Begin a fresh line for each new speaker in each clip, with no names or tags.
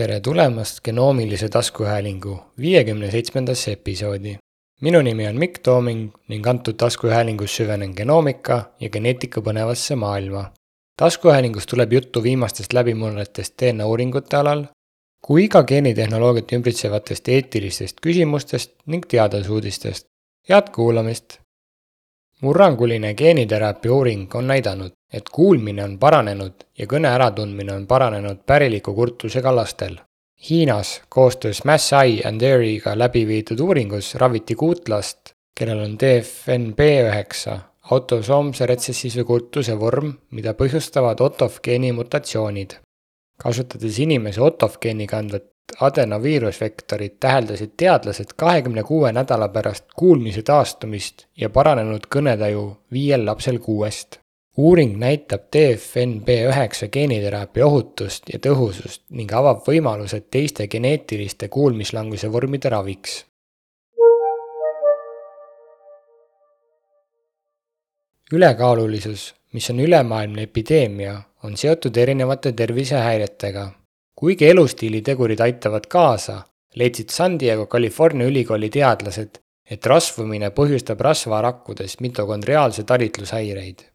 tere tulemast genoomilise taskuhäälingu viiekümne seitsmendasse episoodi. minu nimi on Mikk Tooming ning antud taskuhäälingus süvenen genoomika ja geneetika põnevasse maailma. taskuhäälingus tuleb juttu viimastest läbimurretest DNA uuringute alal, kui ka geenitehnoloogiat ümbritsevatest eetilistest küsimustest ning teadusuudistest. head kuulamist! Murranguline geeniteraapia uuring on näidanud, et kuulmine on paranenud ja kõne äratundmine on paranenud päriliku kurtlusega lastel. Hiinas koostöös Massai and Airy'ga läbi viidud uuringus raviti kuut last, kellel on DFNB üheksa, autosoomse retsessiivse kurtuse vorm, mida põhjustavad OTOF geeni mutatsioonid. kasutades inimese OTOF geeni kandvat adenoviirusvektorit täheldasid teadlased kahekümne kuue nädala pärast kuulmise taastumist ja paranenud kõnetaju viiel lapsel kuuest uuring näitab DFNB üheksa geeniteraapia ohutust ja tõhusust ning avab võimalused teiste geneetiliste kuulmislanguse vormide raviks. ülekaalulisus, mis on ülemaailmne epideemia, on seotud erinevate tervisehäiretega. Kuigi elustiilitegurid aitavad kaasa, leidsid San Diego California ülikooli teadlased, et rasvumine põhjustab rasvarakkudes mitokondriaalse talitlushäireid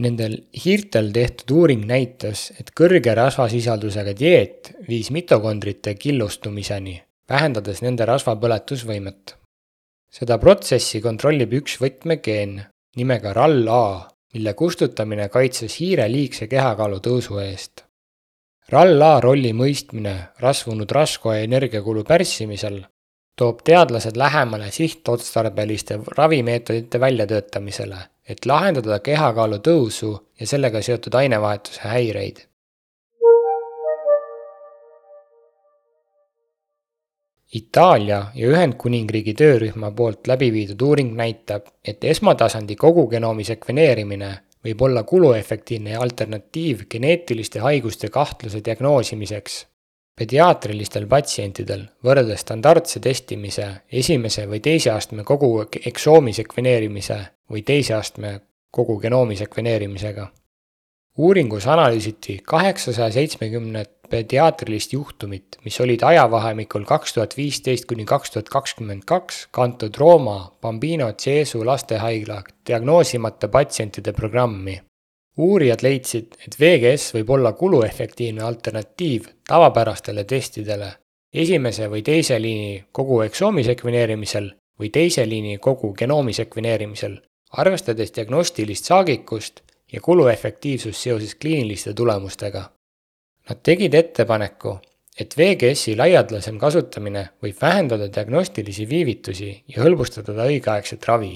Nendel hiirtel tehtud uuring näitas, et kõrge rasvasisaldusega dieet viis mitokondrite killustumiseni, vähendades nende rasvapõletusvõimet. seda protsessi kontrollib üks võtmegeen nimega RAL-A, mille kustutamine kaitses hiire liigse kehakaalu tõusu eest. RAL-A rolli mõistmine rasvunud rasva ja energiakulu pärssimisel toob teadlased lähemale sihtotstarbeliste ravimeetodite väljatöötamisele, et lahendada kehakaalu tõusu ja sellega seotud ainevahetuse häireid. Itaalia ja Ühendkuningriigi töörühma poolt läbi viidud uuring näitab, et esmatasandi kogugenoomi sekveneerimine võib olla kuluefektiivne alternatiiv geneetiliste haiguste kahtluse diagnoosimiseks pediaatrilistel patsientidel võrreldes standardse testimise esimese või teise astme kogu eksoomi sekveneerimise või teise astme kogu genoomi sekveneerimisega. uuringus analüüsiti kaheksasaja seitsmekümnet pediaatrilist juhtumit, mis olid ajavahemikul kaks tuhat viisteist kuni kaks tuhat kakskümmend kaks kantud Rooma Bambino Jesu lastehaigla diagnoosimata patsientide programmi uurijad leidsid, et VGS võib olla kuluefektiivne alternatiiv tavapärastele testidele esimese või teise liini kogu eksoomi sekveneerimisel või teise liini kogu genoomi sekveneerimisel, arvestades diagnostilist saagikust ja kuluefektiivsust seoses kliiniliste tulemustega. Nad tegid ettepaneku, et VGS-i laialdasem kasutamine võib vähendada diagnostilisi viivitusi ja hõlbustada õigeaegset ravi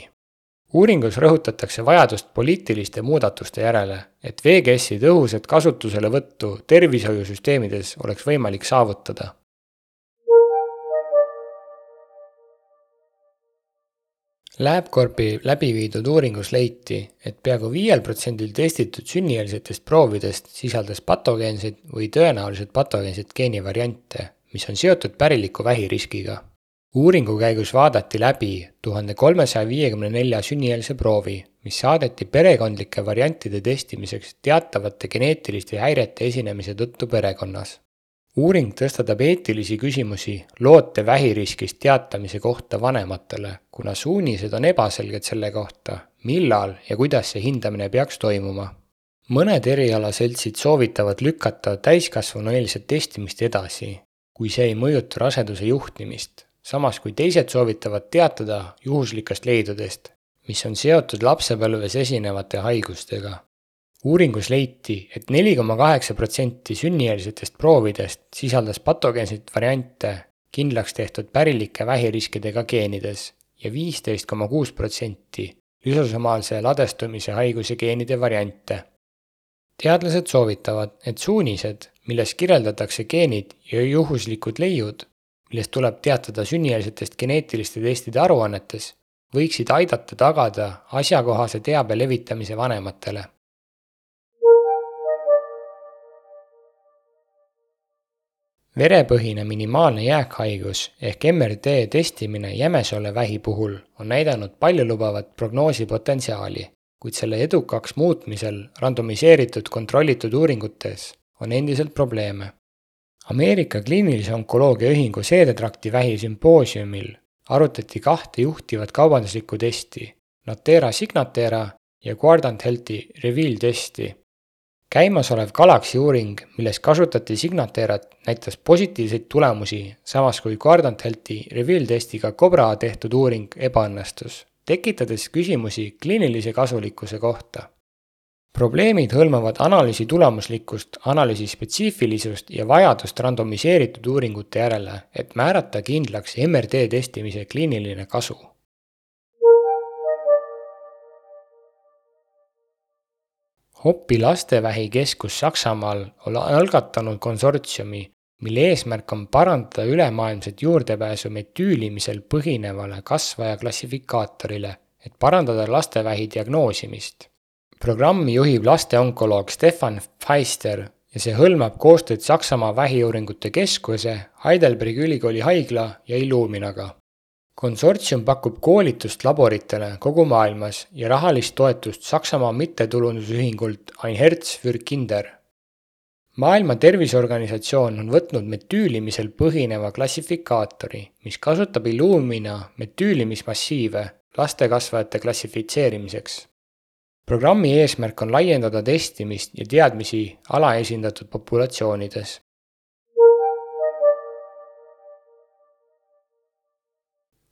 uuringus rõhutatakse vajadust poliitiliste muudatuste järele, et VGS-i tõhusat kasutuselevõttu tervishoiusüsteemides oleks võimalik saavutada. LabCorpi läbi viidud uuringus leiti, et peaaegu viiel protsendil testitud sünnieelsetest proovidest sisaldas patogeenseid või tõenäoliselt patogeenseid geenivariante, mis on seotud päriliku vähi riskiga uuringu käigus vaadati läbi tuhande kolmesaja viiekümne nelja sünnieelse proovi, mis saadeti perekondlike variantide testimiseks teatavate geneetiliste häirete esinemise tõttu perekonnas. Uuring tõstatab eetilisi küsimusi loote vähiriskist teatamise kohta vanematele, kuna suunised on ebaselged selle kohta, millal ja kuidas see hindamine peaks toimuma. mõned erialaseltsid soovitavad lükata täiskasvanueelset testimist edasi, kui see ei mõjuta raseduse juhtimist samas kui teised soovitavad teatada juhuslikest leidudest, mis on seotud lapsepõlves esinevate haigustega. Uuringus leiti et, et neli koma kaheksa protsenti sünnieelsetest proovidest sisaldas patogeenseid variante kindlaks tehtud pärilike vähiriskidega geenides ja viisteist koma kuus protsenti lüsosomaalse ladestumise haiguse geenide variante. teadlased soovitavad, et suunised, milles kirjeldatakse geenid ja juhuslikud leiud, millest tuleb teatada sünnieelsetest geneetiliste testide aruannetes, võiksid aidata tagada asjakohase teabe levitamise vanematele. Verepõhine minimaalne jääkhaigus ehk MRD testimine jämesole vähi puhul on näidanud paljulubavat prognoosipotentsiaali, kuid selle edukaks muutmisel randomiseeritud kontrollitud uuringutes on endiselt probleeme Ameerika Kliinilise Onkoloogia Ühingu seedetrakti vähi sümpoosiumil arutati kahte juhtivat kaubanduslikku testi, Natera Signatera ja Guardant Healthi Reveal testi. Käimasolev Galaxy uuring, milles kasutati Signaterat, näitas positiivseid tulemusi, samas kui Guardant Healthi Reveal testiga Cobra tehtud uuring ebaõnnestus, tekitades küsimusi kliinilise kasulikkuse kohta probleemid hõlmavad analüüsi tulemuslikkust, analüüsi spetsiifilisust ja vajadust randomiseeritud uuringute järele, et määrata kindlaks MRD testimise kliiniline kasu. Hopi lastevähikeskus Saksamaal on algatanud konsortsiumi, mille eesmärk on parandada ülemaailmset juurdepääsu metüülimisel põhinevale kasvaja klassifikaatorile, et parandada lastevähi diagnoosimist programmi juhib lasteonkoloog Stefan Feister ja see hõlmab koostööd Saksamaa Vähiuuringute Keskuse, Heidelbergi Ülikooli haigla ja Illuminaga. Konsortsium pakub koolitust laboritele kogu maailmas ja rahalist toetust Saksamaa mittetulundusühingult Ein Herz für Kinder. maailma Terviseorganisatsioon on võtnud metüülimisel põhineva klassifikaatori, mis kasutab Illumina metüülimismassiive lastekasvajate klassifitseerimiseks programmi eesmärk on laiendada testimist ja teadmisi alaesindatud populatsioonides.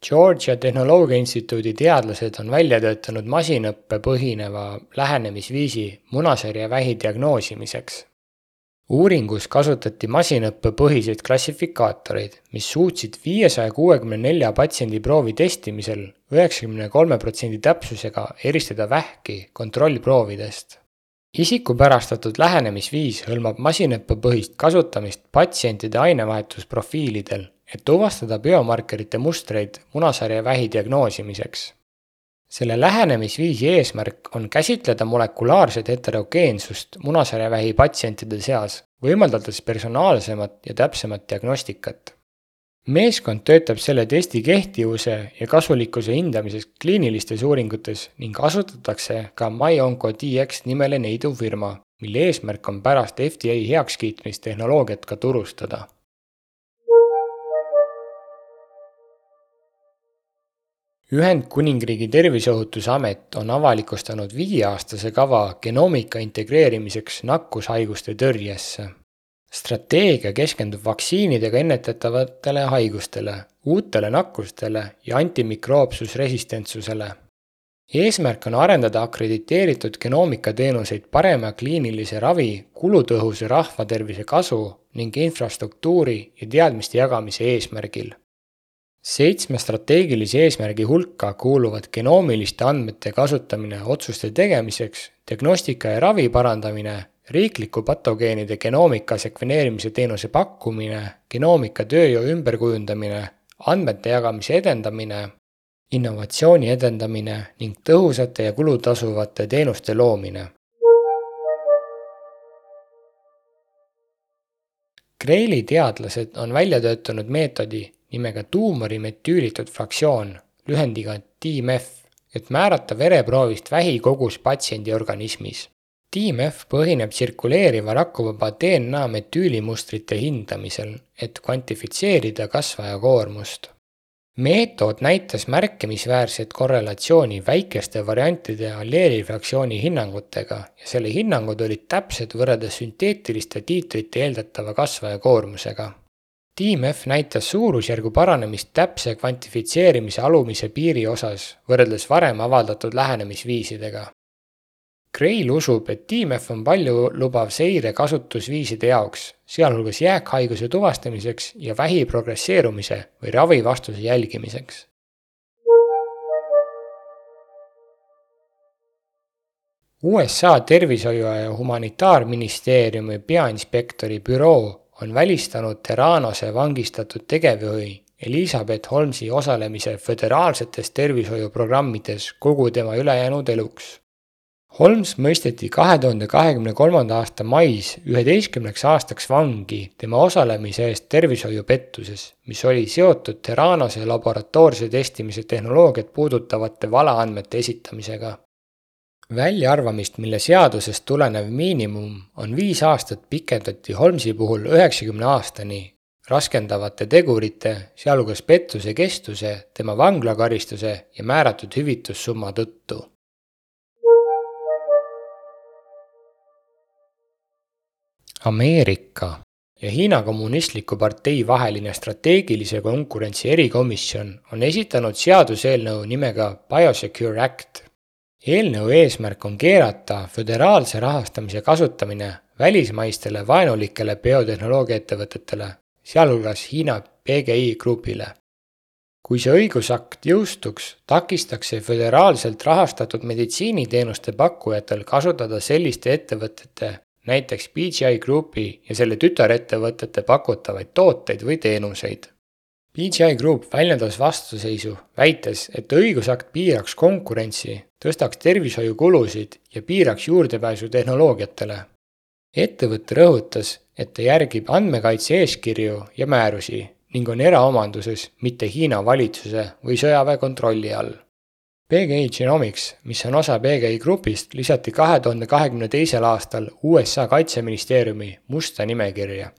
Georgia Tehnoloogia Instituudi teadlased on välja töötanud masinõppe põhineva lähenemisviisi munasarja vähi diagnoosimiseks uuringus kasutati masinõppepõhiseid klassifikaatoreid, mis suutsid viiesaja kuuekümne nelja patsiendi proovi testimisel üheksakümne kolme protsendi täpsusega eristada vähki kontrollproovidest. isikupärastatud lähenemisviis hõlmab masinõppepõhist kasutamist patsientide ainevahetusprofiilidel, et tuvastada biomarkerite mustreid munasarja vähi diagnoosimiseks selle lähenemisviisi eesmärk on käsitleda molekulaarset heterogeensust munasarjavähi patsientide seas, võimaldades personaalsemat ja täpsemat diagnostikat. meeskond töötab selle testi kehtivuse ja kasulikkuse hindamiseks kliinilistes uuringutes ning asutatakse ka MyOncoDX nimele neiduv firma, mille eesmärk on pärast FDA heakskiitmist tehnoloogiat ka turustada Ühendkuningriigi Terviseohutusamet on avalikustanud viieaastase kava genoomika integreerimiseks nakkushaiguste tõrjesse. strateegia keskendub vaktsiinidega ennetatavatele haigustele, uutele nakkustele ja antimikroobsusresistentsusele. eesmärk on arendada akrediteeritud genoomikateenuseid parema kliinilise ravi, kulutõhusa rahvatervise kasu ning infrastruktuuri ja teadmiste jagamise eesmärgil seitsme strateegilise eesmärgi hulka kuuluvad genoomiliste andmete kasutamine otsuste tegemiseks, diagnostika ja ravi parandamine, riikliku patogeenide genoomika sekveneerimise teenuse pakkumine, genoomika tööjõu ümberkujundamine, andmete jagamise edendamine, innovatsiooni edendamine ning tõhusate ja kulutasuvate teenuste loomine. Kreili teadlased on välja töötanud meetodi nimega tuumori metüülitud fraktsioon, lühendiga TMF, et määrata vereproovist vähikogus patsiendi organismis. TMF põhineb tsirkuleeriva rakuvaba DNA metüülimustrite hindamisel, et kvantifitseerida kasvaja koormust. meetod näitas märkimisväärset korrelatsiooni väikeste variantide alleelifraktsiooni hinnangutega ja selle hinnangud olid täpsed võrreldes sünteetiliste tiitrite eeldatava kasvaja koormusega Tiim F näitas suurusjärgu paranemist täpse kvantifitseerimise alumise piiri osas võrreldes varem avaldatud lähenemisviisidega. Grail usub, et Tiim F on paljulubav seire kasutusviiside jaoks, sealhulgas jääkhaiguse tuvastamiseks ja vähi progresseerumise või ravivastuse jälgimiseks. USA tervishoiu ja humanitaarministeeriumi peainspektori büroo on välistanud Terranose vangistatud tegevjuhi Elizabeth Holmesi osalemise föderaalsetes tervishoiuprogrammides kogu tema ülejäänud eluks. Holmes mõisteti kahe tuhande kahekümne kolmanda aasta mais üheteistkümneks aastaks vangi tema osalemise eest tervishoiupettuses, mis oli seotud Terranose laboratoorse testimise tehnoloogiat puudutavate valeandmete esitamisega väljaarvamist, mille seadusest tulenev miinimum on viis aastat, pikendati Holmesi puhul üheksakümne aastani raskendavate tegurite, sealhulgas pettuse kestuse, tema vanglakaristuse ja määratud hüvitussumma tõttu. Ameerika ja Hiina Kommunistliku Partei vaheline strateegilise konkurentsi erikomisjon on esitanud seaduseelnõu nimega Biosecure Act. Eelnõu eesmärk on keerata föderaalse rahastamise kasutamine välismaistele vaenulikele biotehnoloogiaettevõtetele, sealhulgas Hiina PGI Grupile. kui see õigusakt jõustuks, takistaks see föderaalselt rahastatud meditsiiniteenuste pakkujatel kasutada selliste ettevõtete näiteks BGI Groupi ja selle tütarettevõtete pakutavaid tooteid või teenuseid. BGI Group väljendas vastuseisu, väites, et õigusakt piiraks konkurentsi, tõstaks tervishoiukulusid ja piiraks juurdepääsu tehnoloogiatele. ettevõte rõhutas, et ta järgib andmekaitse eeskirju ja määrusi ning on eraomanduses, mitte Hiina valitsuse või sõjaväe kontrolli all PGI Genomics, mis on osa PGI Grupist, lisati kahe tuhande kahekümne teisel aastal USA kaitseministeeriumi musta nimekirja.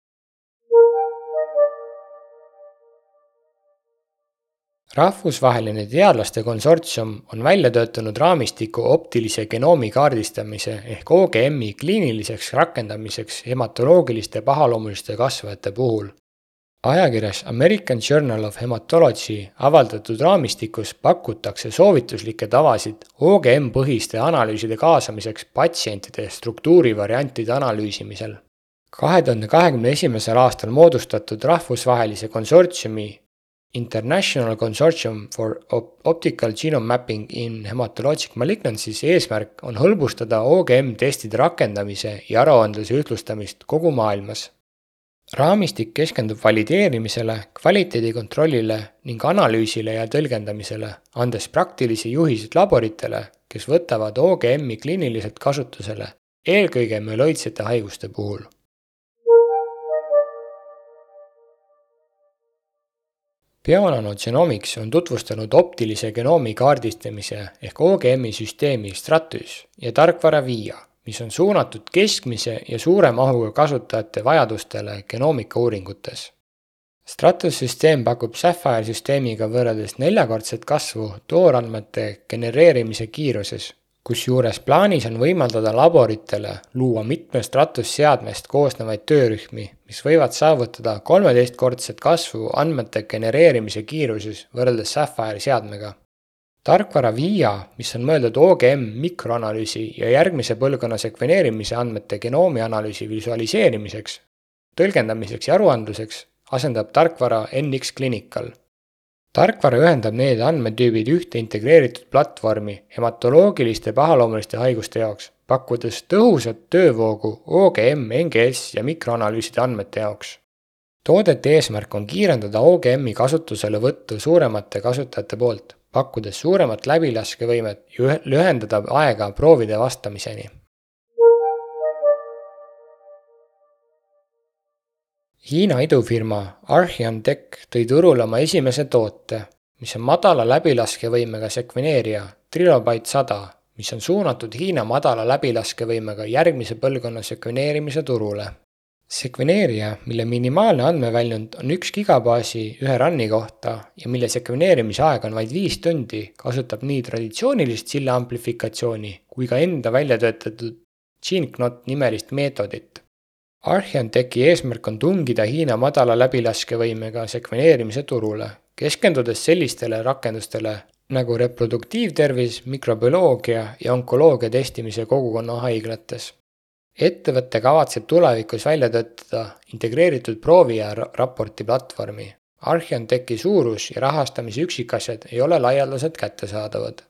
Rahvusvaheline teadlaste konsortsium on välja töötanud raamistiku optilise genoomi kaardistamise ehk OGM-i kliiniliseks rakendamiseks hematoloogiliste pahaloomuliste kasvajate puhul ajakirjas American Journal of Hematology avaldatud raamistikus pakutakse soovituslikke tavasid OGM-põhiste analüüside kaasamiseks patsientide struktuurivariantide analüüsimisel. kahe tuhande kahekümne esimesel aastal moodustatud rahvusvahelise konsortsiumi International Consortium for Optical Genome Mapping in Hematologic Malignancies eesmärk on hõlbustada OGM testide rakendamise ja aruandluse ühtlustamist kogu maailmas raamistik keskendub valideerimisele, kvaliteedikontrollile ning analüüsile ja tõlgendamisele, andes praktilisi juhiseid laboritele, kes võtavad OGM-i kliiniliselt kasutusele, eelkõige mülooidsete haiguste puhul. Bionanogenomics on tutvustanud optilise genoomi kaardistamise ehk OGM-i süsteemi Stratus ja tarkvara VIA mis on suunatud keskmise ja suure mahuga kasutajate vajadustele genoomikauuringutes. Stratus süsteem pakub Sapphire süsteemiga võrreldes neljakordset kasvu toorandmete genereerimise kiiruses, kusjuures plaanis on võimaldada laboritele luua mitme Stratus seadmest koosnevaid töörühmi, mis võivad saavutada kolmeteistkordset kasvu andmete genereerimise kiiruses võrreldes Sapphire seadmega tarkvara VIA, mis on mõeldud OGM mikroanalüüsi ja järgmise põlvkonna sekveneerimise andmete genoomi analüüsi visualiseerimiseks, tõlgendamiseks ja aruandluseks, asendab tarkvara NX Clinical. Tarkvara ühendab need andmetüübid ühte integreeritud platvormi hematoloogiliste pahaloomuliste haiguste jaoks, pakkudes tõhusat töövoogu OGM, NGS ja mikroanalüüside andmete jaoks toodete eesmärk on kiirendada OGM-i kasutuselevõttu suuremate kasutajate poolt pakkudes suuremat läbilaskevõimet ja lühendada aega proovide vastamiseni. Hiina idufirma Archeon Tech tõi turule oma esimese toote, mis on madala läbilaskevõimega sekveneerija Trilobyte sada, mis on suunatud Hiina madala läbilaskevõimega järgmise põlvkonna sekveneerimise turule sekveneerija, mille minimaalne andmeväljund on üks gigabaasi ühe run'i kohta ja mille sekveneerimise aeg on vaid viis tundi, kasutab nii traditsioonilist silla amplifikatsiooni kui ka enda välja töötatud GeneKnot nimelist meetodit. Archeontechi eesmärk on tungida Hiina madala läbilaskevõimega sekveneerimise turule, keskendudes sellistele rakendustele nagu reproduktiivtervis, mikrobioloogia ja onkoloogia testimise kogukonna haiglates ettevõte kavatseb tulevikus välja töötada integreeritud proovi ja raporti platvormi. Archeontechi suurus ja rahastamise üksikasjad ei ole laialdaselt kättesaadavad.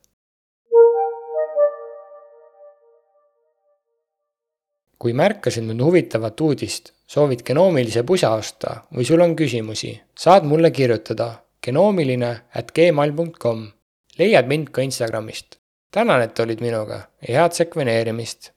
Kui märkasid nüüd huvitavat uudist, soovid genoomilise pusa osta või sul on küsimusi, saad mulle kirjutada genoomiline at gmail.com. leiad mind ka Instagramist. tänan, et olid minuga ja head sekveneerimist